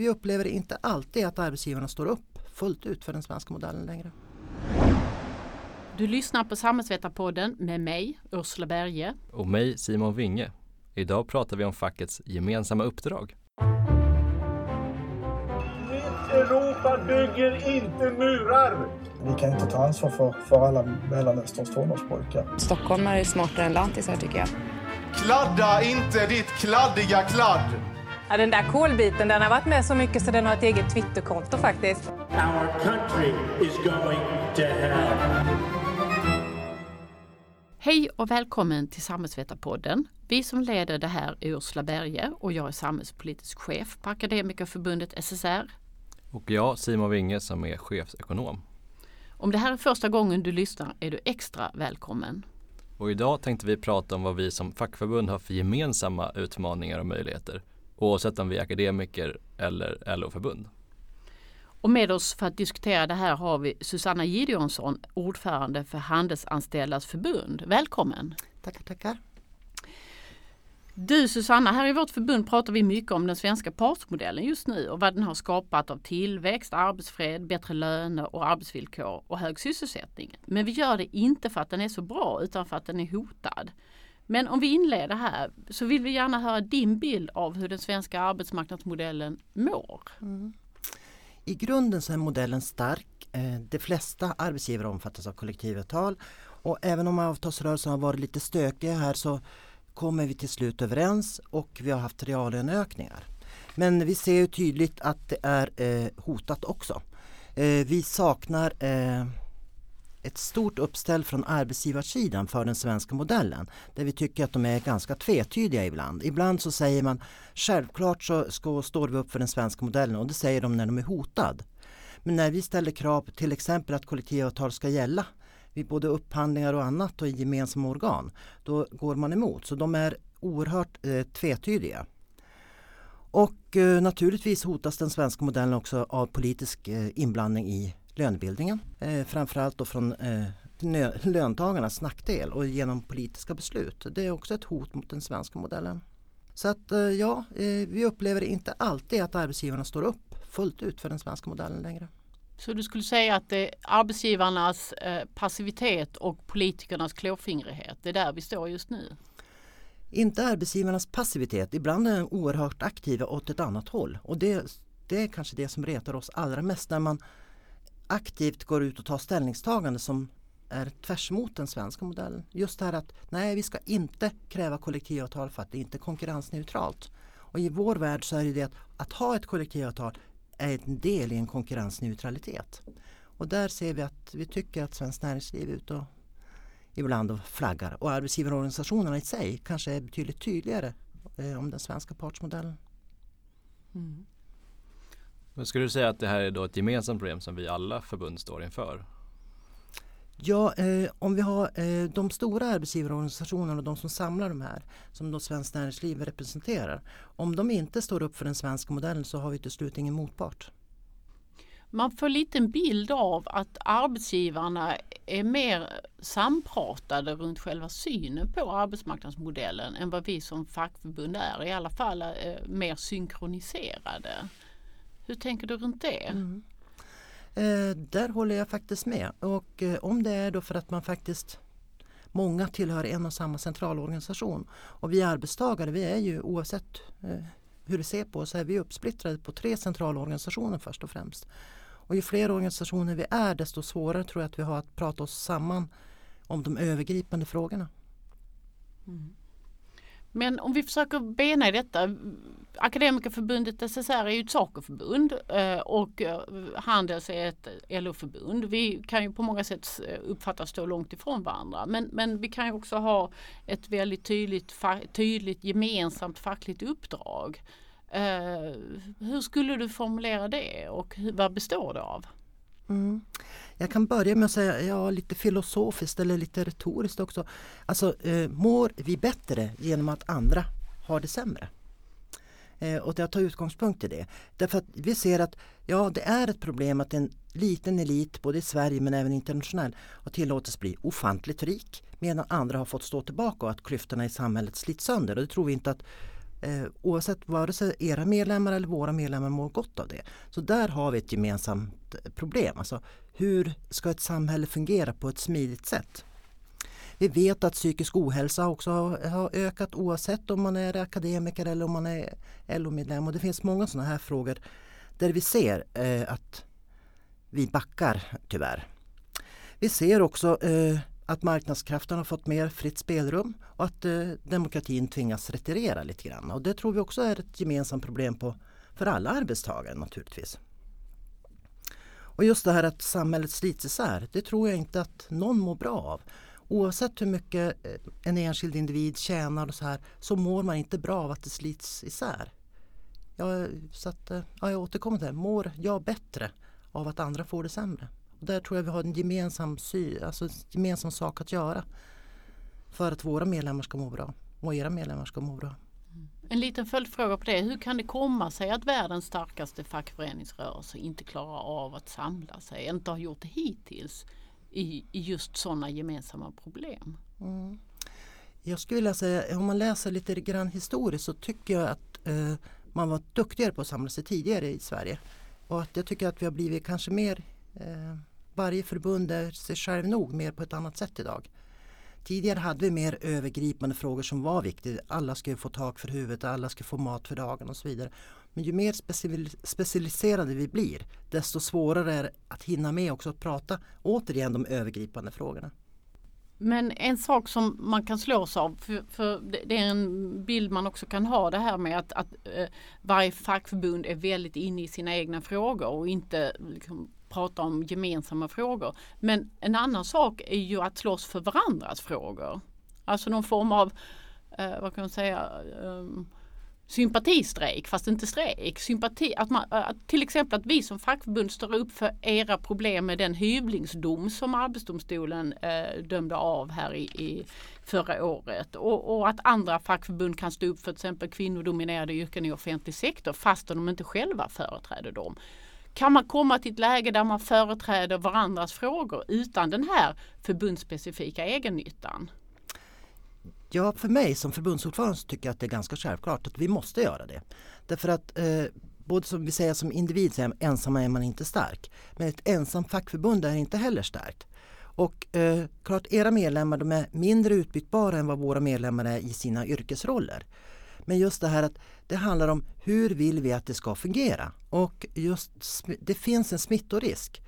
vi upplever inte alltid att arbetsgivarna står upp fullt ut för den svenska modellen längre. Du lyssnar på Samhällsvetarpodden med mig, Ursula Berge. Och mig, Simon Winge. Idag pratar vi om fackets gemensamma uppdrag. Europa bygger inte murar! Vi kan inte ta ansvar för, för alla Mellanösterns tonårspojkar. Stockholmare är smartare än lantisar tycker jag. Kladda inte ditt kladdiga kladd! Ja, den där kolbiten den har varit med så mycket så den har ett eget Twitterkonto faktiskt. Our country is going to hell. Hej och välkommen till Samhällsvetarpodden. Vi som leder det här är Ursula Berge och jag är samhällspolitisk chef på Akademikerförbundet SSR. Och jag, Simon Winge, som är chefsekonom. Om det här är första gången du lyssnar är du extra välkommen. Och idag tänkte vi prata om vad vi som fackförbund har för gemensamma utmaningar och möjligheter. Oavsett om vi är akademiker eller LO-förbund. Och med oss för att diskutera det här har vi Susanna Gideonsson, ordförande för Handelsanställdas förbund. Välkommen! Tackar, tackar. Du Susanna, här i vårt förbund pratar vi mycket om den svenska partsmodellen just nu och vad den har skapat av tillväxt, arbetsfred, bättre löner och arbetsvillkor och hög sysselsättning. Men vi gör det inte för att den är så bra utan för att den är hotad. Men om vi inleder här så vill vi gärna höra din bild av hur den svenska arbetsmarknadsmodellen mår. Mm. I grunden så är modellen stark. Eh, de flesta arbetsgivare omfattas av kollektivavtal och även om avtalsrörelsen har varit lite stökiga här så kommer vi till slut överens och vi har haft reallöneökningar. Men vi ser ju tydligt att det är eh, hotat också. Eh, vi saknar ett stort uppställ från arbetsgivarsidan för den svenska modellen. Där vi tycker att de är ganska tvetydiga ibland. Ibland så säger man självklart så ska, står vi upp för den svenska modellen och det säger de när de är hotad. Men när vi ställer krav till exempel att kollektivavtal ska gälla vid både upphandlingar och annat och i gemensamma organ, då går man emot. Så de är oerhört eh, tvetydiga. Och eh, naturligtvis hotas den svenska modellen också av politisk eh, inblandning i lönebildningen. Eh, framförallt då från eh, löntagarnas nackdel och genom politiska beslut. Det är också ett hot mot den svenska modellen. Så att eh, ja, eh, vi upplever inte alltid att arbetsgivarna står upp fullt ut för den svenska modellen längre. Så du skulle säga att det är arbetsgivarnas eh, passivitet och politikernas klåfingrighet, det är där vi står just nu? Inte arbetsgivarnas passivitet, ibland är de oerhört aktiva åt ett annat håll och det, det är kanske det som retar oss allra mest när man aktivt går ut och tar ställningstagande som är tvärs emot den svenska modellen. Just det här att nej, vi ska inte kräva kollektivavtal för att det inte är konkurrensneutralt. Och i vår värld så är det det att, att ha ett kollektivavtal är en del i en konkurrensneutralitet. Och där ser vi att vi tycker att Svenskt Näringsliv är ute och ibland och flaggar. Och arbetsgivarorganisationerna i sig kanske är betydligt tydligare eh, om den svenska partsmodellen. Mm. Men skulle du säga att det här är då ett gemensamt problem som vi alla förbund står inför? Ja, eh, om vi har eh, de stora arbetsgivarorganisationerna och de som samlar de här, som då Svenskt Näringsliv representerar. Om de inte står upp för den svenska modellen så har vi till slut ingen motpart. Man får lite en bild av att arbetsgivarna är mer sampratade runt själva synen på arbetsmarknadsmodellen än vad vi som fackförbund är. I alla fall eh, mer synkroniserade. Hur tänker du runt det? Mm. Eh, där håller jag faktiskt med. Och eh, om det är då för att man faktiskt Många tillhör en och samma centralorganisation. Och vi arbetstagare, vi är ju oavsett eh, hur det ser på oss, är vi uppsplittrade på tre centralorganisationer först och främst. Och ju fler organisationer vi är desto svårare tror jag att vi har att prata oss samman om de övergripande frågorna. Mm. Men om vi försöker bena i detta. Akademikerförbundet SSR är ju ett SACO-förbund eh, och eh, Handels är ett LO-förbund. Vi kan ju på många sätt eh, uppfattas stå långt ifrån varandra. Men, men vi kan ju också ha ett väldigt tydligt, tydligt gemensamt fackligt uppdrag. Hur skulle du formulera det och vad består det av? Mm. Jag kan börja med att säga ja, lite filosofiskt eller lite retoriskt också. Alltså, eh, mår vi bättre genom att andra har det sämre? Eh, och jag tar utgångspunkt i det. Därför att vi ser att ja, det är ett problem att en liten elit, både i Sverige men även internationellt, har tillåtits bli ofantligt rik medan andra har fått stå tillbaka och att klyftorna i samhället slits sönder. Och det tror vi inte att Eh, oavsett vare sig era medlemmar eller våra medlemmar mår gott av det. Så där har vi ett gemensamt eh, problem. Alltså, hur ska ett samhälle fungera på ett smidigt sätt? Vi vet att psykisk ohälsa också har, har ökat oavsett om man är akademiker eller om man är LO-medlem. Och det finns många sådana här frågor där vi ser eh, att vi backar tyvärr. Vi ser också eh, att marknadskrafterna har fått mer fritt spelrum och att eh, demokratin tvingas retirera lite grann. Och det tror vi också är ett gemensamt problem på, för alla arbetstagare naturligtvis. Och just det här att samhället slits isär, det tror jag inte att någon mår bra av. Oavsett hur mycket eh, en enskild individ tjänar och så här så mår man inte bra av att det slits isär. Jag, så att, eh, ja, jag återkommer till det, mår jag bättre av att andra får det sämre? Där tror jag vi har en gemensam, sy, alltså en gemensam sak att göra för att våra medlemmar ska må bra och era medlemmar ska må bra. En liten följdfråga på det. Hur kan det komma sig att världens starkaste fackföreningsrörelse inte klarar av att samla sig, inte har gjort det hittills i, i just sådana gemensamma problem? Mm. Jag skulle vilja säga, om man läser lite grann historiskt så tycker jag att eh, man var duktigare på att samla sig tidigare i Sverige. Och att jag tycker att vi har blivit kanske mer, eh, varje förbund är sig själv nog mer på ett annat sätt idag. Tidigare hade vi mer övergripande frågor som var viktiga. Alla skulle få tak för huvudet, alla skulle få mat för dagen och så vidare. Men ju mer specialiserade vi blir desto svårare är det att hinna med också att prata återigen de övergripande frågorna. Men en sak som man kan slås av, för, för det är en bild man också kan ha det här med att, att eh, varje fackförbund är väldigt inne i sina egna frågor och inte liksom, prata om gemensamma frågor. Men en annan sak är ju att slåss för varandras frågor. Alltså någon form av, eh, vad kan man säga, ehm, um, sympatistrejk fast inte strejk. Sympati, att man, eh, att till exempel att vi som fackförbund står upp för era problem med den hyvlingsdom som Arbetsdomstolen eh, dömde av här i, i förra året och, och, att andra fackförbund kan stå upp för till exempel kvinnodominerade yrken i offentlig sektor fast de inte själva företräder dem. Kan man komma till ett läge där man företräder varandras frågor utan den här förbundsspecifika egennyttan? Ja, för mig som förbundsordförande så tycker jag att det är ganska självklart att vi måste göra det. Därför att eh, både som vi säger som individ, så är ensam är man inte stark. Men ett ensamt fackförbund är inte heller starkt. Och eh, klart, era medlemmar de är mindre utbytbara än vad våra medlemmar är i sina yrkesroller. Men just det här att det handlar om hur vill vi att det ska fungera? Och just det finns en smittorisk.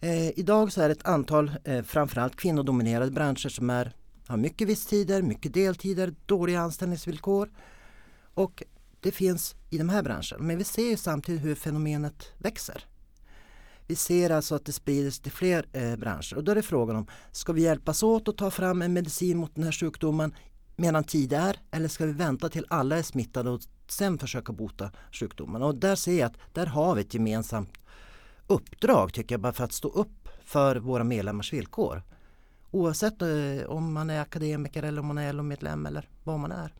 Eh, idag så är det ett antal, eh, framförallt kvinnodominerade branscher som är har mycket visstider, mycket deltider, dåliga anställningsvillkor. Och det finns i de här branscherna. Men vi ser samtidigt hur fenomenet växer. Vi ser alltså att det sprider sig till fler eh, branscher och då är det frågan om ska vi hjälpas åt att ta fram en medicin mot den här sjukdomen medan tid är eller ska vi vänta till alla är smittade och sen försöka bota sjukdomen? Och där ser jag att där har vi ett gemensamt uppdrag tycker jag bara för att stå upp för våra medlemmars villkor. Oavsett eh, om man är akademiker eller om man är LO-medlem eller vad man är.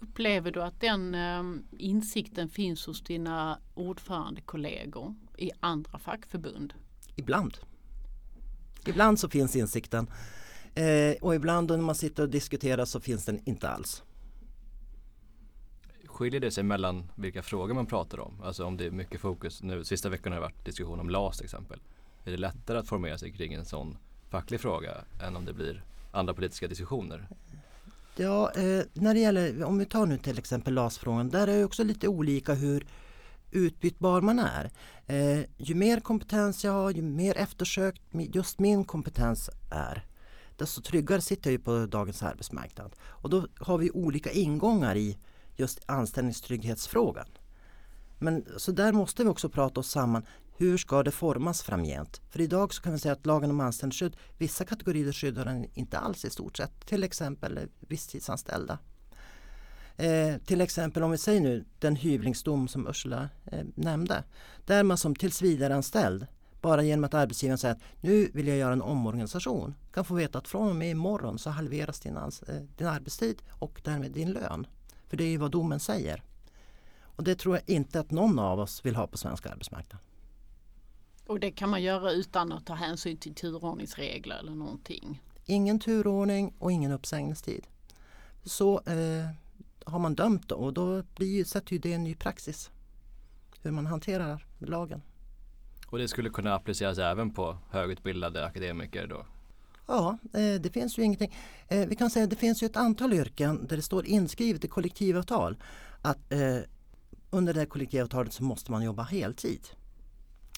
Upplever du att den eh, insikten finns hos dina ordförandekollegor i andra fackförbund? Ibland. Ibland så finns insikten eh, och ibland när man sitter och diskuterar så finns den inte alls. Skiljer det sig mellan vilka frågor man pratar om? Alltså om det är mycket fokus nu, sista veckan har det varit diskussion om LAS till exempel. Är det lättare att formera sig kring en sån facklig fråga än om det blir andra politiska diskussioner? Ja, eh, när det gäller, om vi tar nu till exempel LAS-frågan, där är det också lite olika hur utbytbar man är. Eh, ju mer kompetens jag har, ju mer eftersökt just min kompetens är, desto tryggare sitter jag på dagens arbetsmarknad. Och då har vi olika ingångar i just anställningstrygghetsfrågan. Men så där måste vi också prata oss samman. Hur ska det formas framgent? För idag så kan vi säga att lagen om anställningsskydd, vissa kategorier skyddar den inte alls i stort sett. Till exempel visstidsanställda. Eh, till exempel om vi säger nu den hyvlingsdom som Ursula eh, nämnde. Där man som tillsvidareanställd bara genom att arbetsgivaren säger att nu vill jag göra en omorganisation kan få veta att från och med imorgon så halveras din, eh, din arbetstid och därmed din lön. För det är ju vad domen säger. Och det tror jag inte att någon av oss vill ha på svensk arbetsmarknad. Och det kan man göra utan att ta hänsyn till turordningsregler eller någonting? Ingen turordning och ingen uppsägningstid. Så eh, har man dömt och då blir, sätter ju det en ny praxis. Hur man hanterar lagen. Och det skulle kunna appliceras även på högutbildade akademiker då? Ja, eh, det finns ju ingenting. Eh, vi kan säga att det finns ju ett antal yrken där det står inskrivet i kollektivavtal att eh, under det kollektivavtalet så måste man jobba heltid.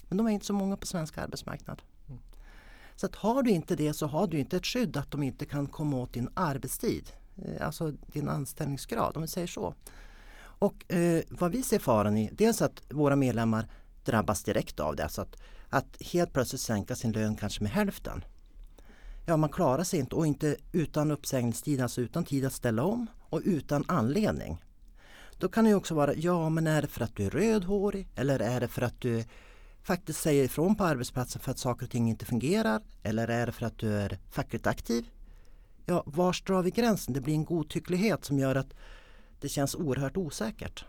Men de är inte så många på svensk arbetsmarknad. Så att har du inte det så har du inte ett skydd att de inte kan komma åt din arbetstid. Alltså din anställningsgrad om vi säger så. Och eh, vad vi ser faran i, dels att våra medlemmar drabbas direkt av det. Så att, att helt plötsligt sänka sin lön kanske med hälften. Ja, man klarar sig inte och inte utan uppsägningstid, alltså utan tid att ställa om och utan anledning. Då kan det också vara, ja men är det för att du är rödhårig eller är det för att du faktiskt säger ifrån på arbetsplatsen för att saker och ting inte fungerar eller är det för att du är fackligt aktiv? Ja, var drar vi gränsen? Det blir en godtycklighet som gör att det känns oerhört osäkert.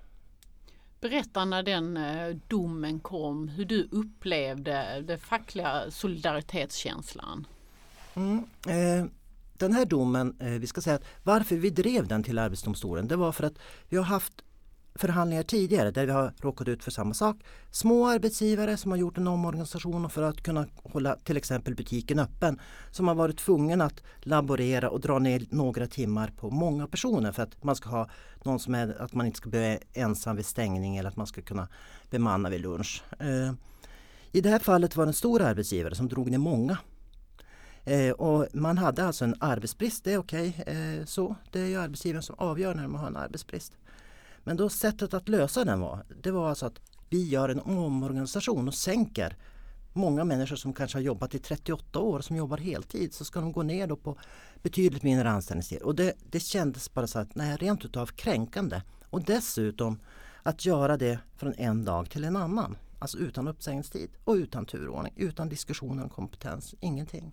Berätta när den eh, domen kom, hur du upplevde den fackliga solidaritetskänslan. Mm, eh, den här domen, eh, vi ska säga att varför vi drev den till Arbetsdomstolen, det var för att vi har haft förhandlingar tidigare där vi har råkat ut för samma sak. Små arbetsgivare som har gjort en omorganisation för att kunna hålla till exempel butiken öppen som har varit tvungen att laborera och dra ner några timmar på många personer för att man ska ha någon som är, att man inte ska bli ensam vid stängning eller att man ska kunna bemanna vid lunch. Eh, I det här fallet var det en stor arbetsgivare som drog ner många Eh, och man hade alltså en arbetsbrist, det är okej okay, eh, så. Det är ju arbetsgivaren som avgör när man har en arbetsbrist. Men då sättet att lösa den var, det var alltså att vi gör en omorganisation och sänker många människor som kanske har jobbat i 38 år som jobbar heltid så ska de gå ner då på betydligt mindre anställningstid. Och det, det kändes bara så att nej, rent utav kränkande. Och dessutom att göra det från en dag till en annan. Alltså utan uppsägningstid och utan turordning, utan diskussioner om kompetens, ingenting.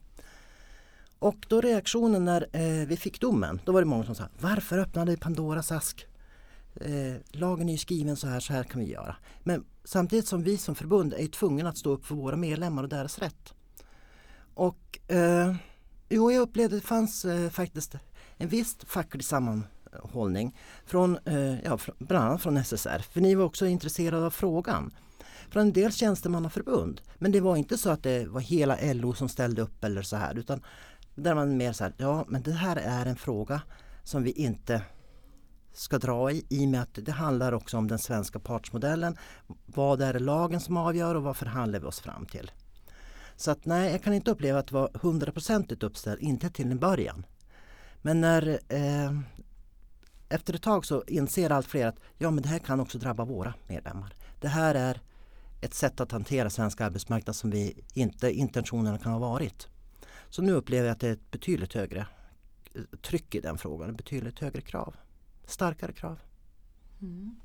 Och då reaktionen när eh, vi fick domen, då var det många som sa Varför öppnade Pandoras ask? Eh, lagen är ju skriven så här, så här kan vi göra. Men samtidigt som vi som förbund är tvungna att stå upp för våra medlemmar och deras rätt. Och eh, jo, jag upplevde att det fanns eh, faktiskt en viss facklig sammanhållning från, eh, ja, bland annat från SSR. För ni var också intresserade av frågan. Från en del tjänstemannaförbund. Men det var inte så att det var hela LO som ställde upp eller så här. Utan där man mer så här, ja men det här är en fråga som vi inte ska dra i, i och med att det handlar också om den svenska partsmodellen. Vad är det lagen som avgör och vad förhandlar vi oss fram till? Så att nej, jag kan inte uppleva att det var hundraprocentigt uppställt, inte till en början. Men när eh, efter ett tag så inser allt fler att ja men det här kan också drabba våra medlemmar. Det här är ett sätt att hantera svensk arbetsmarknad som vi inte intentionerna kan ha varit. Så nu upplever jag att det är ett betydligt högre eh, tryck i den frågan, betydligt högre krav. Starkare krav. Mm.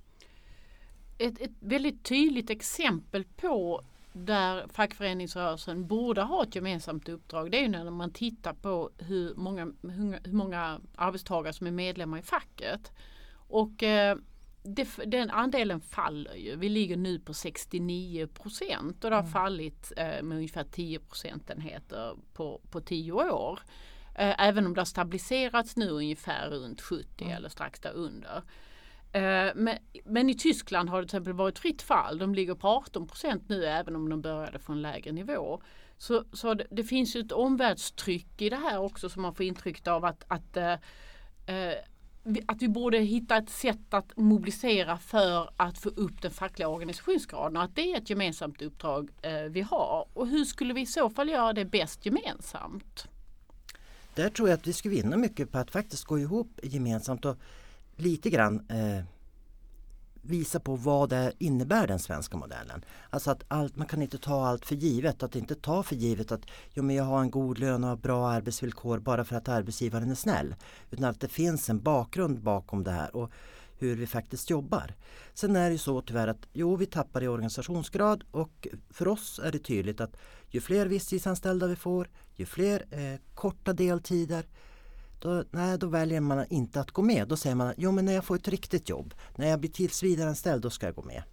Ett, ett väldigt tydligt exempel på där fackföreningsrörelsen borde ha ett gemensamt uppdrag det är när man tittar på hur många, hur många arbetstagare som är medlemmar i facket. Och eh, det, den andelen faller ju. Vi ligger nu på 69 procent och det har mm. fallit eh, med ungefär 10 procentenheter på, på 10 år. Eh, även om det har stabiliserats nu ungefär runt 70 mm. eller strax därunder. Eh, men, men, i Tyskland har det till exempel varit fritt fall. De ligger på 18 procent nu även om de började från lägre nivå. Så, så det, det, finns ett omvärldstryck i det här också som man får intryck av att, att eh, eh att vi borde hitta ett sätt att mobilisera för att få upp den fackliga organisationsgraden och att det är ett gemensamt uppdrag eh, vi har. Och hur skulle vi i så fall göra det bäst gemensamt? Där tror jag att vi skulle vinna mycket på att faktiskt gå ihop gemensamt och lite grann eh, visa på vad det innebär den svenska modellen. Alltså att allt, man kan inte ta allt för givet. Att inte ta för givet att jo, men jag har en god lön och bra arbetsvillkor bara för att arbetsgivaren är snäll. Utan att det finns en bakgrund bakom det här och hur vi faktiskt jobbar. Sen är det så tyvärr att jo, vi tappar i organisationsgrad och för oss är det tydligt att ju fler visstidsanställda vi får, ju fler eh, korta deltider då, nej, då väljer man inte att gå med. Då säger man jo men när jag får ett riktigt jobb, när jag blir tillsvidareanställd, då ska jag gå med.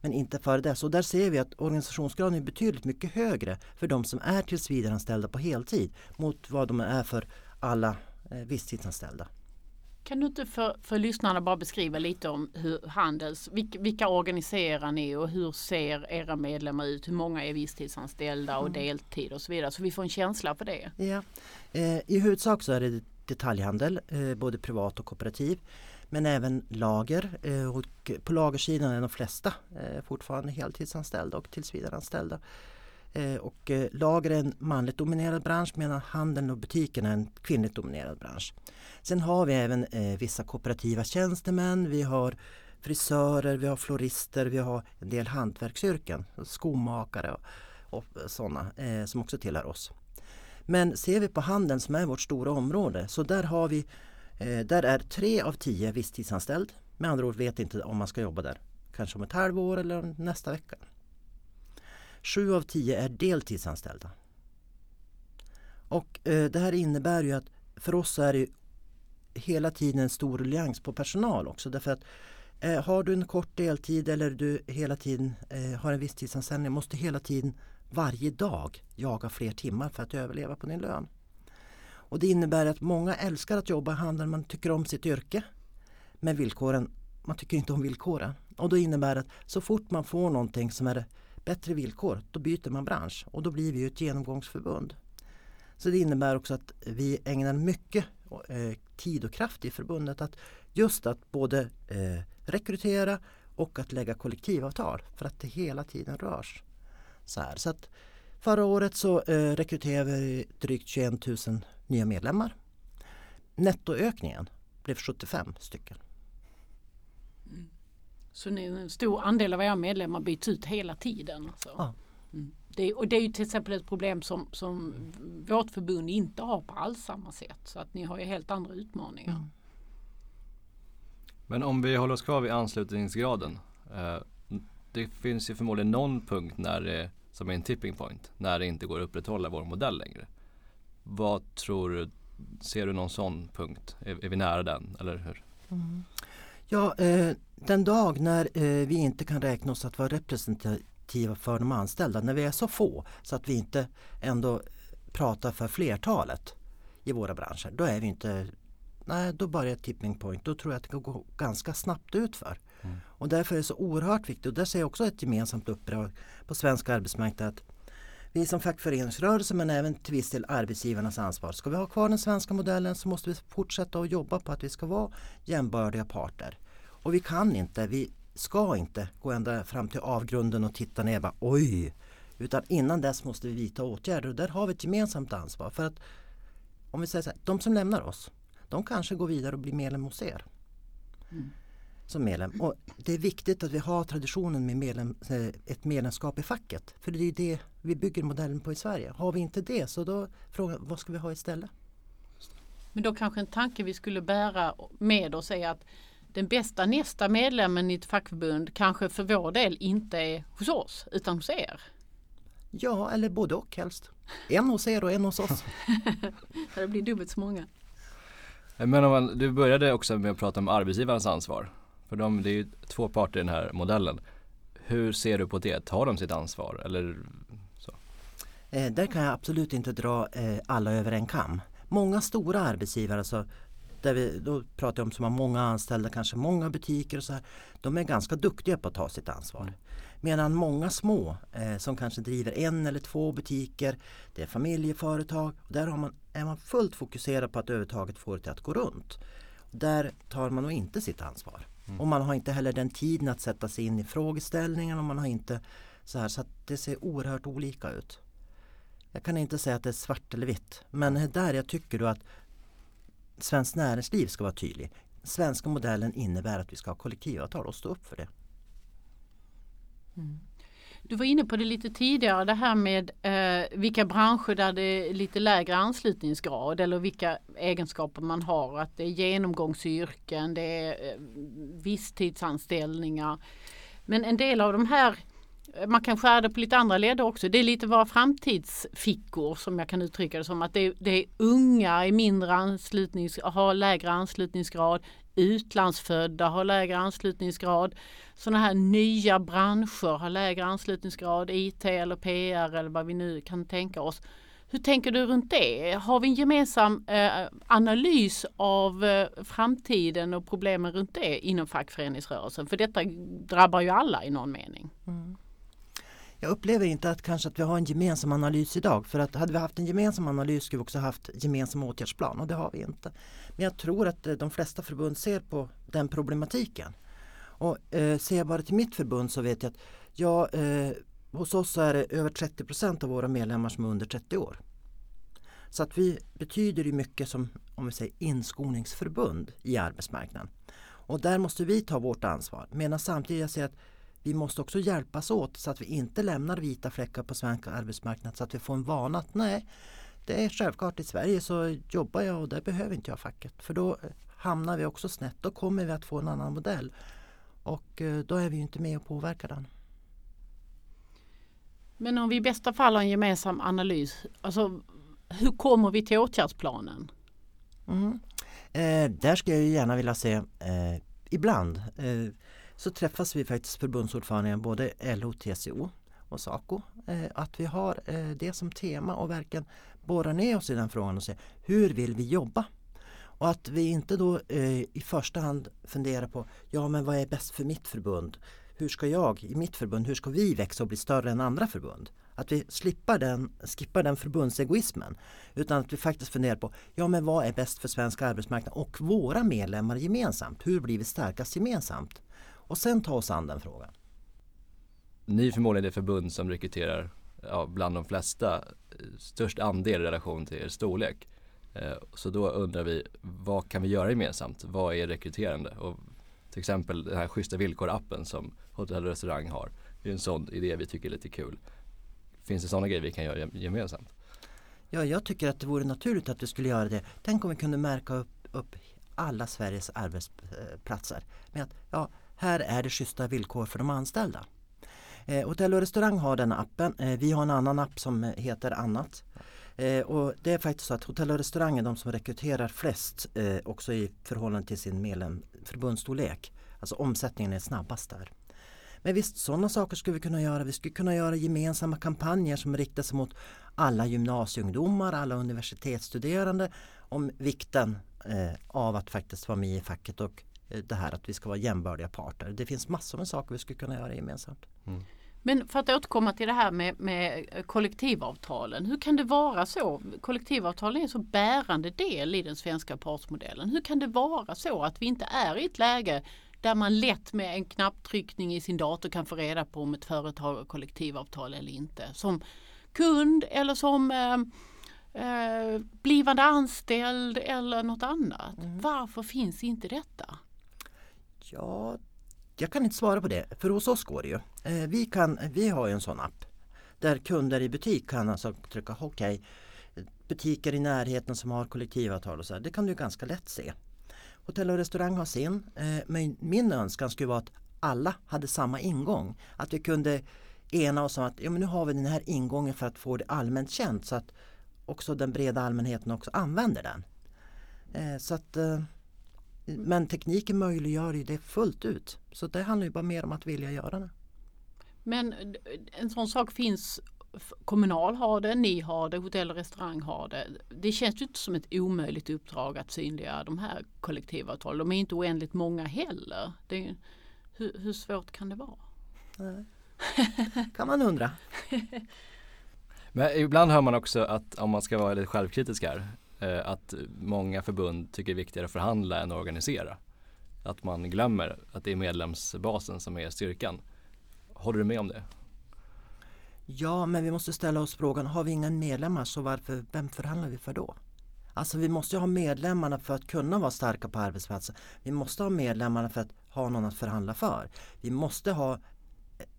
Men inte före det. Så där ser vi att organisationsgraden är betydligt mycket högre för de som är tillsvidareanställda på heltid mot vad de är för alla eh, visstidsanställda. Kan du inte för, för lyssnarna bara beskriva lite om hur Handels, vilka, vilka organiserar ni och hur ser era medlemmar ut? Hur många är visstidsanställda och deltid och så vidare så vi får en känsla för det. Ja. Eh, I huvudsak så är det detaljhandel, eh, både privat och kooperativ. Men även lager eh, och på lagersidan är de flesta eh, fortfarande heltidsanställda och tillsvidareanställda. Eh, Eh, och eh, lager är en manligt dominerad bransch medan handeln och butiken är en kvinnligt dominerad bransch. Sen har vi även eh, vissa kooperativa tjänstemän, vi har frisörer, vi har florister, vi har en del hantverksyrken, skomakare och, sådana som också tillhör oss. Men ser vi på handeln som är vårt stora område så där har vi där är tre av tio visstidsanställd. Med andra ord vet inte om man ska jobba där. Kanske om ett halvår eller nästa vecka. Sju av tio är deltidsanställda. Och eh, det här innebär ju att för oss är det hela tiden en stor ruljans på personal också. Därför att eh, har du en kort deltid eller du hela tiden eh, har en visstidsanställning måste hela tiden varje dag jaga fler timmar för att överleva på din lön. Och det innebär att många älskar att jobba i handeln, man tycker om sitt yrke. Men villkoren, man tycker inte om villkoren. Och då innebär det att så fort man får någonting som är bättre villkor, då byter man bransch och då blir vi ju ett genomgångsförbund. Så det innebär också att vi ägnar mycket eh, tid och kraft i förbundet att just att både eh, rekrytera och att lägga kollektivavtal för att det hela tiden rörs. Så, här. så att förra året så eh, rekryterade vi drygt 21 000 nya medlemmar. Nettoökningen blev 75 stycken. Så ni, en stor andel av era medlemmar byts ut hela tiden. Alltså. Ja. Mm. Det, och det är ju till exempel ett problem som, som vårt förbund inte har på alls samma sätt. Så att ni har ju helt andra utmaningar. Mm. Men om vi håller oss kvar vid anslutningsgraden. Eh, det finns ju förmodligen någon punkt när det, som är en tipping point, när det inte går att upprätthålla vår modell längre. Vad tror du, ser du någon sån punkt? Är, är vi nära den, eller hur? Mm. Ja, eh, den dag när eh, vi inte kan räkna oss att vara representativa för de anställda, när vi är så få så att vi inte ändå pratar för flertalet i våra branscher, då är vi inte Nej, då börjar tipping point. Då tror jag att det kan gå ganska snabbt ut för. Mm. Och därför är det så oerhört viktigt och där ser jag också ett gemensamt uppdrag på svensk arbetsmarknad att vi som fackföreningsrörelse men även till viss del arbetsgivarnas ansvar. Ska vi ha kvar den svenska modellen så måste vi fortsätta att jobba på att vi ska vara jämbördiga parter. Och vi kan inte, vi ska inte gå ända fram till avgrunden och titta ner och bara oj. Utan innan dess måste vi vidta åtgärder och där har vi ett gemensamt ansvar. För att om vi säger så här, de som lämnar oss, de kanske går vidare och blir medlem hos er. Mm. Som medlem. Och det är viktigt att vi har traditionen med medlem, eh, ett medlemskap i facket. För det är det vi bygger modellen på i Sverige. Har vi inte det så då frågan vad ska vi ha istället? Men då kanske en tanke vi skulle bära med oss är att den bästa nästa medlemmen i ett fackförbund kanske för vår del inte är hos oss utan hos er. Ja, eller både och helst. En hos er och en hos oss. det blir dubbelt så många. Men om man, du började också med att prata om arbetsgivarens ansvar. För de, det är ju två parter i den här modellen. Hur ser du på det? Tar de sitt ansvar eller så? Eh, där kan jag absolut inte dra eh, alla över en kam. Många stora arbetsgivare, alltså, där vi, då pratar jag om som har många anställda, kanske många butiker och så här. De är ganska duktiga på att ta sitt ansvar. Mm. Medan många små eh, som kanske driver en eller två butiker, det är familjeföretag. Och där har man, är man fullt fokuserad på att överhuvudtaget få det att gå runt. Där tar man nog inte sitt ansvar. Mm. Och man har inte heller den tiden att sätta sig in i frågeställningen och man har inte så här så det ser oerhört olika ut. Jag kan inte säga att det är svart eller vitt men där jag tycker då att Svenskt näringsliv ska vara tydlig. Svenska modellen innebär att vi ska ha kollektivavtal och stå upp för det. Mm. Du var inne på det lite tidigare det här med eh, vilka branscher där det är lite lägre anslutningsgrad eller vilka egenskaper man har. Att det är genomgångsyrken, det är eh, visstidsanställningar. Men en del av de här man kan skära det på lite andra ledder också. Det är lite våra framtidsfickor som jag kan uttrycka det som. Att det är, det är unga i mindre anslutnings, har lägre anslutningsgrad. Utlandsfödda har lägre anslutningsgrad. Sådana här nya branscher har lägre anslutningsgrad. IT eller PR eller vad vi nu kan tänka oss. Hur tänker du runt det? Har vi en gemensam eh, analys av eh, framtiden och problemen runt det inom fackföreningsrörelsen? För detta drabbar ju alla i någon mening. Mm. Jag upplever inte att kanske att vi har en gemensam analys idag för att hade vi haft en gemensam analys skulle vi också haft gemensam åtgärdsplan och det har vi inte. Men jag tror att eh, de flesta förbund ser på den problematiken. Och eh, ser jag bara till mitt förbund så vet jag att ja, eh, hos oss är det över 30 procent av våra medlemmar som är under 30 år. Så att vi betyder ju mycket som om vi säger inskolningsförbund i arbetsmarknaden. Och där måste vi ta vårt ansvar. Medan samtidigt jag säger att vi måste också hjälpas åt så att vi inte lämnar vita fläckar på svensk arbetsmarknad så att vi får en vana att nej, det är självklart i Sverige så jobbar jag och där behöver inte jag facket. För då hamnar vi också snett. Då kommer vi att få en annan modell. Och eh, då är vi inte med och påverkar den. Men om vi i bästa fall har en gemensam analys, alltså hur kommer vi till åtgärdsplanen? Mm. Eh, där skulle jag gärna vilja se eh, ibland eh, så träffas vi faktiskt förbundsordförande både LO, TCO och SACO. Eh, att vi har eh, det som tema och verkligen borrar ner oss i den frågan och säger hur vill vi jobba? Och att vi inte då eh, i första hand funderar på ja men vad är bäst för mitt förbund? Hur ska jag i mitt förbund, hur ska vi växa och bli större än andra förbund? Att vi slipper den, skippar den förbundsegoismen. Utan att vi faktiskt funderar på ja men vad är bäst för svensk arbetsmarknad och våra medlemmar gemensamt? Hur blir vi starkast gemensamt? Och sen ta oss an den frågan. Ni är förmodligen det förbund som rekryterar ja, bland de flesta eh, störst andel i relation till er storlek. Eh, så då undrar vi, vad kan vi göra gemensamt? Vad är rekryterande? Och till exempel den här schyssta villkor-appen som Hotell och restaurang har. Det är en sån idé vi tycker är lite kul. Finns det sådana grejer vi kan göra gemensamt? Ja, jag tycker att det vore naturligt att vi skulle göra det. Tänk om vi kunde märka upp, upp alla Sveriges arbetsplatser med att ja, här är det schyssta villkor för de anställda. Eh, Hotell och restaurang har den appen. Eh, vi har en annan app som heter annat. Eh, och det är faktiskt så att hotell och restaurang är de som rekryterar flest eh, också i förhållande till sin medlem, förbundsstorlek. Alltså omsättningen är snabbast där. Men visst, sådana saker skulle vi kunna göra. Vi skulle kunna göra gemensamma kampanjer som riktar sig mot alla gymnasieungdomar, alla universitetsstuderande om vikten eh, av att faktiskt vara med i facket och det här att vi ska vara jämbördiga parter. Det finns massor med saker vi skulle kunna göra gemensamt. Mm. Men för att återkomma till det här med, med, kollektivavtalen. Hur kan det vara så? Kollektivavtalen är en så bärande del i den svenska partsmodellen. Hur kan det vara så att vi inte är i ett läge där man lätt med en knapptryckning i sin dator kan få reda på om ett företag har kollektivavtal eller inte. Som kund eller som eh, eh, blivande anställd eller något annat. Mm. Varför finns inte detta? Ja, jag kan inte svara på det, för hos oss går det ju. Eh, vi, kan, vi har ju en sån app där kunder i butik kan alltså trycka okej, okay, butiker i närheten som har kollektivavtal och så här, det kan du ganska lätt se. Hotell och restaurang har sin, eh, men min önskan skulle vara att alla hade samma ingång. Att vi kunde ena oss om att ja, men nu har vi den här ingången för att få det allmänt känt så att också den breda allmänheten också använder den. Eh, så att men tekniken möjliggör ju det fullt ut. Så det handlar ju bara mer om att vilja göra det. Men en sån sak finns Kommunal har det, ni har det, hotell och restaurang har det. Det känns ju inte som ett omöjligt uppdrag att synliggöra de här kollektivavtalen. De är inte oändligt många heller. Är, hur, hur, svårt kan det vara? Nej. kan man undra. Men ibland hör man också att om man ska vara lite självkritisk här Eh, att många förbund tycker det är viktigare att förhandla än att organisera. Att man glömmer att det är medlemsbasen som är styrkan. Håller du med om det? Ja, men vi måste ställa oss frågan, har vi inga medlemmar så varför, vem förhandlar vi för då? Alltså vi måste ha medlemmarna för att kunna vara starka på arbetsplatsen. Vi måste ha medlemmarna för att ha någon att förhandla för. Vi måste ha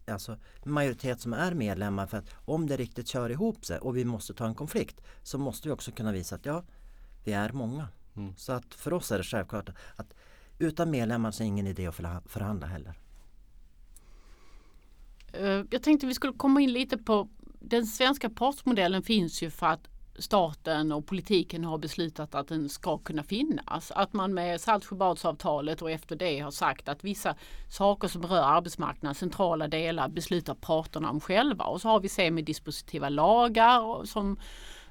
alltså, majoritet som är medlemmar för att om det riktigt kör ihop sig och vi måste ta en konflikt så måste vi också kunna visa att ja, vi är många. Mm. Så att för oss är det självklart att utan medlemmar så är det ingen idé att förhandla heller. Eh, jag tänkte vi skulle komma in lite på den svenska partsmodellen finns ju för att staten och politiken har beslutat att den ska kunna finnas. Att man med Saltsjöbadsavtalet och efter det har sagt att vissa saker som rör arbetsmarknaden, centrala delar, beslutar parterna om själva. Och så har vi semidispositiva lagar som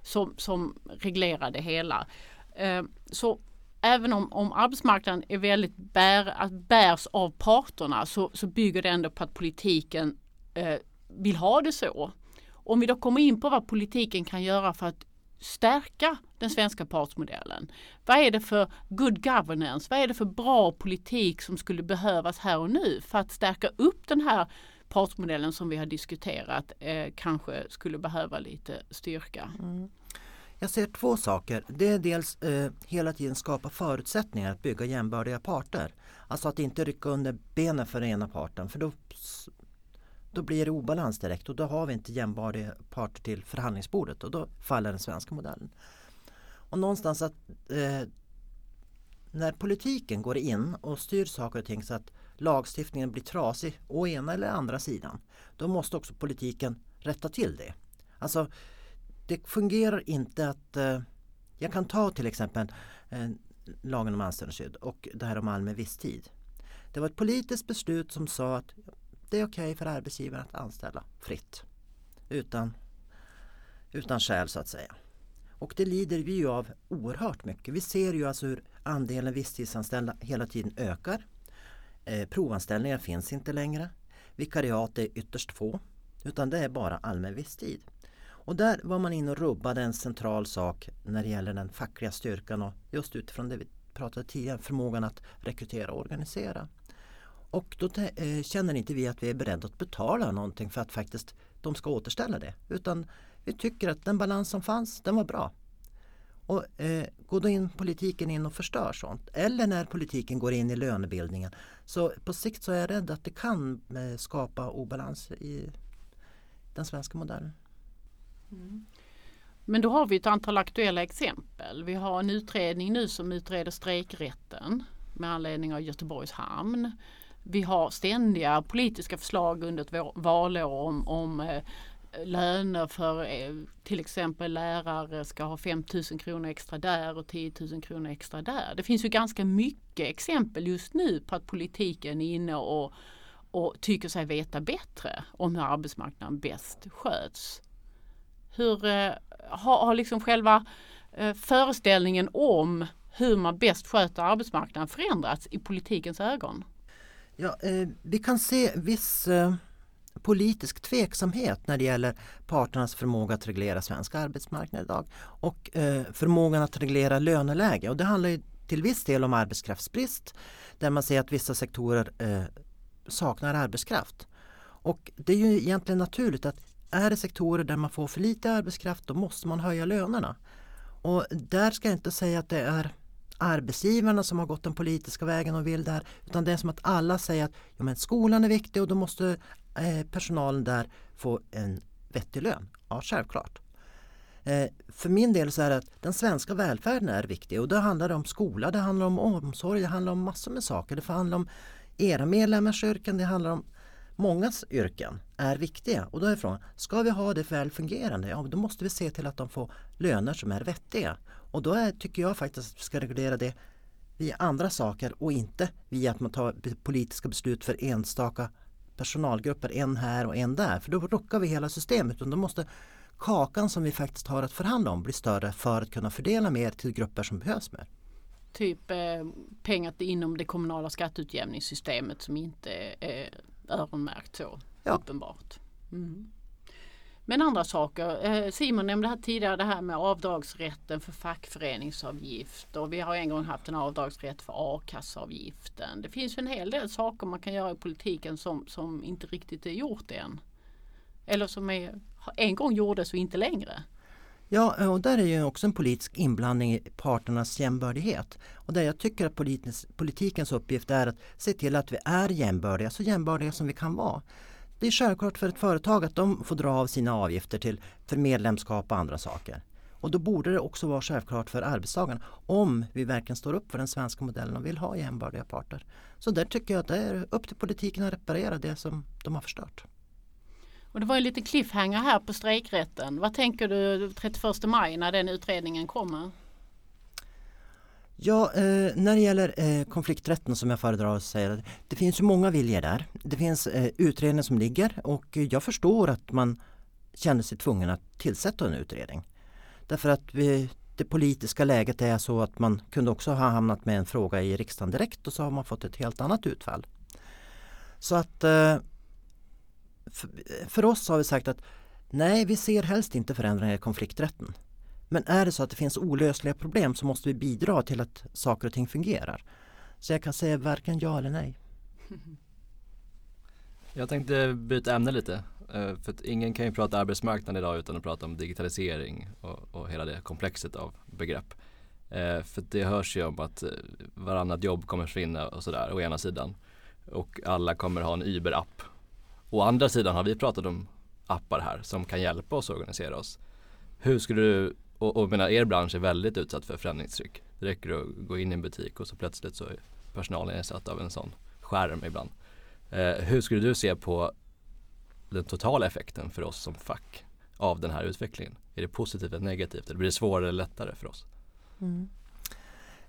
som, som reglerar det hela. Eh, så även om, om arbetsmarknaden är väldigt bär, bärs av parterna så, så bygger det ändå på att politiken eh, vill ha det så. Om vi då kommer in på vad politiken kan göra för att stärka den svenska partsmodellen. Vad är det för good governance? Vad är det för bra politik som skulle behövas här och nu för att stärka upp den här partsmodellen som vi har diskuterat eh, kanske skulle behöva lite styrka? Mm. Jag ser två saker. Det är dels eh, hela tiden skapa förutsättningar att bygga jämbördiga parter. Alltså att inte rycka under benen för den ena parten för då, då blir det obalans direkt och då har vi inte jämbördiga parter till förhandlingsbordet och då faller den svenska modellen. Och någonstans att eh, när politiken går in och styr saker och ting så att lagstiftningen blir trasig å ena eller andra sidan. Då måste också politiken rätta till det. Alltså det fungerar inte att eh, jag kan ta till exempel eh, lagen om anställningsskydd och det här om allmän visstid. Det var ett politiskt beslut som sa att det är okej okay för arbetsgivaren att anställa fritt utan, utan skäl så att säga. Och det lider vi ju av oerhört mycket. Vi ser ju alltså hur andelen visstidsanställda hela tiden ökar. Eh, provanställningar finns inte längre. Vikariat är ytterst få. Utan det är bara allmän visstid. Och där var man inne och rubbade en central sak när det gäller den fackliga styrkan och just utifrån det vi pratade tidigare, förmågan att rekrytera och organisera. Och då eh, känner inte vi att vi är beredda att betala någonting för att faktiskt de ska återställa det. Utan vi tycker att den balans som fanns, den var bra. Och eh, Går då in politiken in och förstör sånt eller när politiken går in i lönebildningen så på sikt så är jag rädd att det kan eh, skapa obalans i den svenska modellen. Mm. Men då har vi ett antal aktuella exempel. Vi har en utredning nu som utreder strejkrätten med anledning av Göteborgs hamn. Vi har ständiga politiska förslag under ett valår om, om eh, löner för eh, till exempel lärare ska ha 5 000 kronor extra där och 10 000 kronor extra där. Det finns ju ganska mycket exempel just nu på att politiken är inne och, och tycker sig veta bättre om hur arbetsmarknaden bäst sköts. Hur eh, har, har liksom själva föreställningen om hur man bäst sköter arbetsmarknaden förändrats i politikens ögon? Ja, eh, vi kan se viss eh, politisk tveksamhet när det gäller parternas förmåga att reglera svensk arbetsmarknad idag och eh, förmågan att reglera löneläge. Och det handlar till viss del om arbetskraftsbrist där man ser att vissa sektorer eh, saknar arbetskraft. Och det är ju egentligen naturligt att är det sektorer där man får för lite arbetskraft då måste man höja lönerna. Och där ska jag inte säga att det är arbetsgivarna som har gått den politiska vägen och vill det här utan det är som att alla säger att ja, men skolan är viktig och då måste eh, personalen där få en vettig lön. Ja, självklart. Eh, för min del så är det att den svenska välfärden är viktig och då handlar det om skola, det handlar om omsorg, det handlar om massor med saker. Det handlar om era medlemmars yrken, det handlar om mångas yrken är viktiga och då är frågan, ska vi ha det väl fungerande? Ja, då måste vi se till att de får löner som är vettiga. Och då är, tycker jag faktiskt att vi ska reglera det via andra saker och inte via att man tar politiska beslut för enstaka personalgrupper, en här och en där. För då rockar vi hela systemet. Och då måste kakan som vi faktiskt har att förhandla om bli större för att kunna fördela mer till grupper som behövs mer. Typ eh, pengar inom det kommunala skatteutjämningssystemet som inte är öronmärkt så ja. uppenbart. Mm. Men andra saker. Eh, Simon nämnde här tidigare det här med avdragsrätten för fackföreningsavgift och vi har en gång haft en avdragsrätt för a-kasseavgiften. Det finns en hel del saker man kan göra i politiken som, som inte riktigt är gjort än. Eller som är, en gång gjordes och inte längre. Ja, och där är ju också en politisk inblandning i parternas jämbördighet. Och där jag tycker att politikens uppgift är att se till att vi är jämbördiga, så jämbördiga som vi kan vara. Det är självklart för ett företag att de får dra av sina avgifter till, för medlemskap och andra saker. Och då borde det också vara självklart för arbetstagarna om vi verkligen står upp för den svenska modellen och vill ha jämbördiga parter. Så där tycker jag att det är upp till politiken att reparera det som de har förstört. Och det var en liten cliffhanger här på strejkrätten. Vad tänker du 31 maj när den utredningen kommer? Ja, eh, när det gäller eh, konflikträtten som jag föredrar att säga, det finns ju många viljor där. Det finns eh, utredningar som ligger och jag förstår att man känner sig tvungen att tillsätta en utredning. Därför att vi, det politiska läget är så att man kunde också ha hamnat med en fråga i riksdagen direkt och så har man fått ett helt annat utfall. Så att eh, för oss har vi sagt att nej, vi ser helst inte förändringar i konflikträtten. Men är det så att det finns olösliga problem så måste vi bidra till att saker och ting fungerar. Så jag kan säga varken ja eller nej. Jag tänkte byta ämne lite. Eh, för att ingen kan ju prata arbetsmarknad idag utan att prata om digitalisering och, och hela det komplexet av begrepp. Eh, för det hörs ju om att eh, varannat jobb kommer försvinna och sådär å ena sidan. Och alla kommer ha en Uber-app. Å andra sidan har vi pratat om appar här som kan hjälpa oss att organisera oss. Hur skulle du, och, och menar, er bransch är väldigt utsatt för förändringstryck. Det räcker att gå in i en butik och så plötsligt så är personalen ersatt av en sån skärm ibland. Eh, hur skulle du se på den totala effekten för oss som fack av den här utvecklingen? Är det positivt eller negativt? Eller blir det svårare eller lättare för oss? Mm.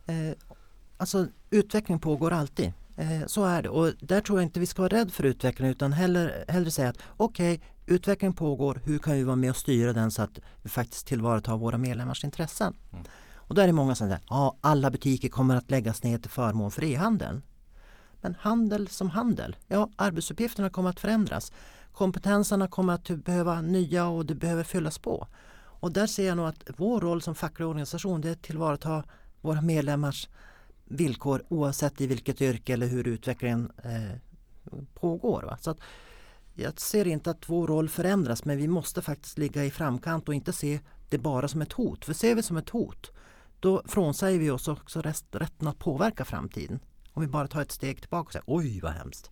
Eh, alltså utveckling pågår alltid. Eh, så är det och där tror jag inte vi ska vara rädda för utveckling utan hellre, hellre säga att okej, okay, utveckling pågår, hur kan vi vara med och styra den så att vi faktiskt tillvaratar våra medlemmars intressen? Mm. Och där är många som säger att ja, alla butiker kommer att läggas ner till förmån för e-handeln. Men handel som handel, ja arbetsuppgifterna kommer att förändras. Kompetenserna kommer att behöva nya och det behöver fyllas på. Och där ser jag nog att vår roll som facklig organisation det är att tillvarata våra medlemmars villkor oavsett i vilket yrke eller hur utvecklingen eh, pågår. Va? Så att jag ser inte att vår roll förändras men vi måste faktiskt ligga i framkant och inte se det bara som ett hot. För ser vi som ett hot då frånsäger vi oss också rätten att påverka framtiden. Om vi bara tar ett steg tillbaka och säger oj vad hemskt.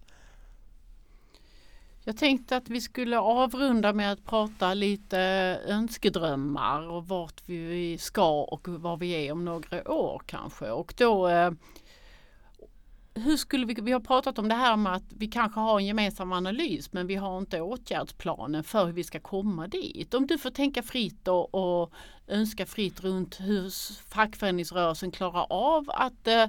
Jag tänkte att vi skulle avrunda med att prata lite önskedrömmar och vart vi ska och var vi är om några år kanske. Och då eh, hur skulle vi, vi har pratat om det här med att vi kanske har en gemensam analys men vi har inte åtgärdsplanen för hur vi ska komma dit. Om du får tänka fritt och, och önska fritt runt hur fackföreningsrörelsen klarar av att eh,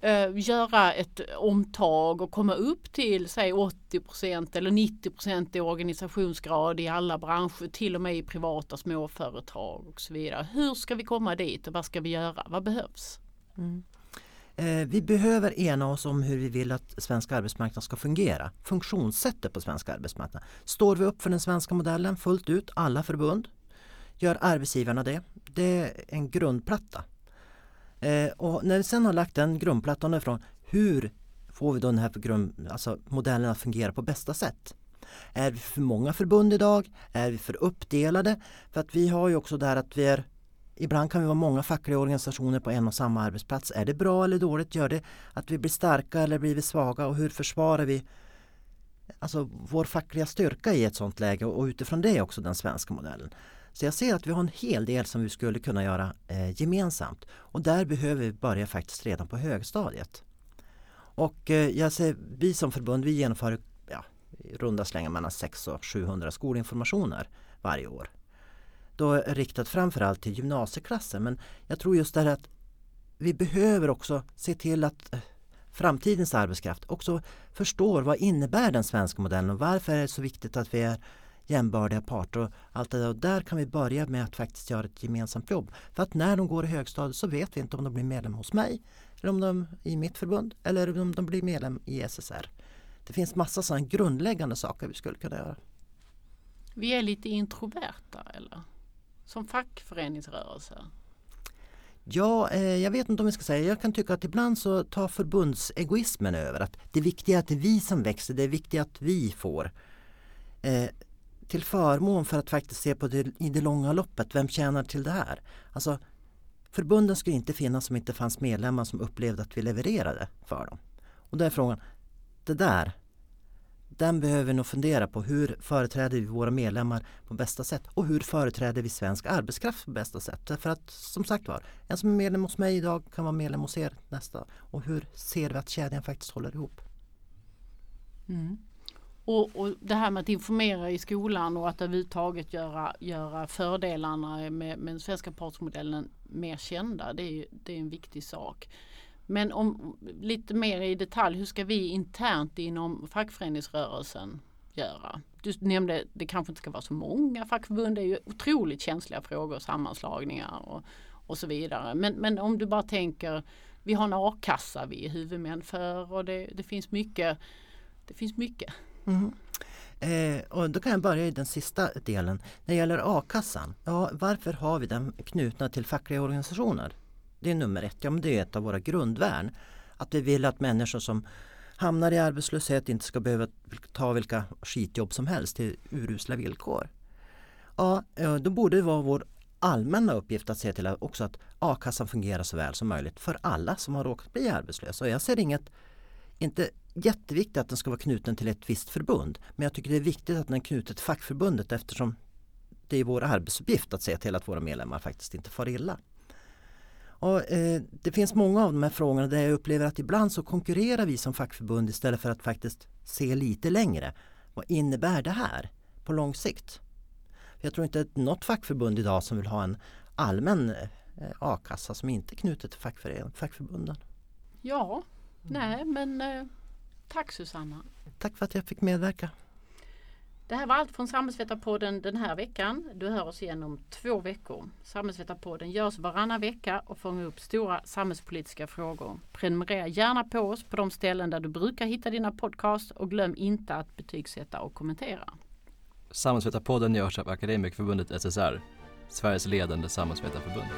eh, göra ett omtag och komma upp till säg 80% eller 90% i organisationsgrad i alla branscher, till och med i privata småföretag och så vidare. Hur ska vi komma dit och vad ska vi göra? Vad behövs? Mm. Eh, vi behöver ena oss om hur vi vill att svensk arbetsmarknad ska fungera. Funktionssättet på svensk arbetsmarknad. Står vi upp för den svenska modellen fullt ut, alla förbund? Gör arbetsgivarna det? Det är en grundplatta Eh, och när vi sen har lagt den grundplattan ifrån, hur får vi då den här grund, alltså modellen att fungera på bästa sätt? Är vi för många förbund idag? Är vi för uppdelade? För att vi har ju också där att vi är Ibland kan vi vara många fackliga organisationer på en och samma arbetsplats. Är det bra eller dåligt? Gör det att vi blir starka eller blir vi svaga? Och hur försvarar vi alltså vår fackliga styrka i ett sådant läge och utifrån det också den svenska modellen. Så jag ser att vi har en hel del som vi skulle kunna göra eh, gemensamt. Och där behöver vi börja faktiskt redan på högstadiet. Och eh, jag ser, vi som förbund vi genomför ja, i runda slängar mellan 600 och 700 skolinformationer varje år. Då riktat framförallt till gymnasieklassen men jag tror just det här att vi behöver också se till att eh, framtidens arbetskraft också förstår vad innebär den svenska modellen och varför är det så viktigt att vi är jämbördiga parter och allt det där. Och där kan vi börja med att faktiskt göra ett gemensamt jobb. För att när de går i högstadiet så vet vi inte om de blir medlem hos mig, eller om de i mitt förbund eller om de blir medlem i SSR. Det finns massa sådana grundläggande saker vi skulle kunna göra. Vi är lite introverta eller? Som fackföreningsrörelse? Ja, eh, jag vet inte om vi ska säga. Jag kan tycka att ibland så tar förbundsegoismen över. Att det viktiga är att det är vi som växer, det är viktigt att vi får. Eh, till förmån för att faktiskt se på det i det långa loppet. Vem tjänar till det här? Alltså, förbunden skulle inte finnas om inte fanns medlemmar som upplevde att vi levererade för dem. Och då är frågan, det där, den behöver vi nog fundera på. Hur företräder vi våra medlemmar på bästa sätt? Och hur företräder vi svensk arbetskraft på bästa sätt? Därför att som sagt var, en som är medlem hos mig idag kan vara medlem hos er nästa. Och hur ser vi att kedjan faktiskt håller ihop? Mm. Och, och, det här med att informera i skolan och att överhuvudtaget göra, göra fördelarna med, med den svenska partsmodellen mer kända. Det är, det är en viktig sak. Men om lite mer i detalj, hur ska vi internt inom fackföreningsrörelsen göra. Du nämnde det kanske inte ska vara så många fackförbund. Det är ju otroligt känsliga frågor, sammanslagningar och, och så vidare. Men, men om du bara tänker, vi har en a-kassa vi är huvudmän för och det, det finns mycket. Det finns mycket. Mm. Eh, och då kan jag börja i den sista delen. När det gäller a-kassan, ja, varför har vi den knutna till fackliga organisationer? Det är nummer ett, ja men det är ett av våra grundvärn. Att vi vill att människor som hamnar i arbetslöshet inte ska behöva ta vilka skitjobb som helst till urusla villkor. Ja, eh, då borde det vara vår allmänna uppgift att se till att också att a-kassan fungerar så väl som möjligt för alla som har råkat bli arbetslösa. Och jag ser inget, inte jätteviktigt att den ska vara knuten till ett visst förbund. Men jag tycker det är viktigt att den är knuten till fackförbundet eftersom det är vår arbetsuppgift att se till att våra medlemmar faktiskt inte far illa. Och, eh, det finns många av de här frågorna där jag upplever att ibland så konkurrerar vi som fackförbund istället för att faktiskt se lite längre. Vad innebär det här på lång sikt? Jag tror inte att något fackförbund idag som vill ha en allmän eh, a-kassa som inte är knutet till fackförbunden. Ja, nej men eh, tack Susanna. Tack för att jag fick medverka. Det här var allt från Samhällsvetarpodden den här veckan. Du hör oss igen om två veckor. Samhällsvetarpodden görs varannan vecka och fångar upp stora samhällspolitiska frågor. Prenumerera gärna på oss på de ställen där du brukar hitta dina podcasts och glöm inte att betygsätta och kommentera. Samhällsvetarpodden görs av Akademikerförbundet SSR, Sveriges ledande samhällsvetarförbund.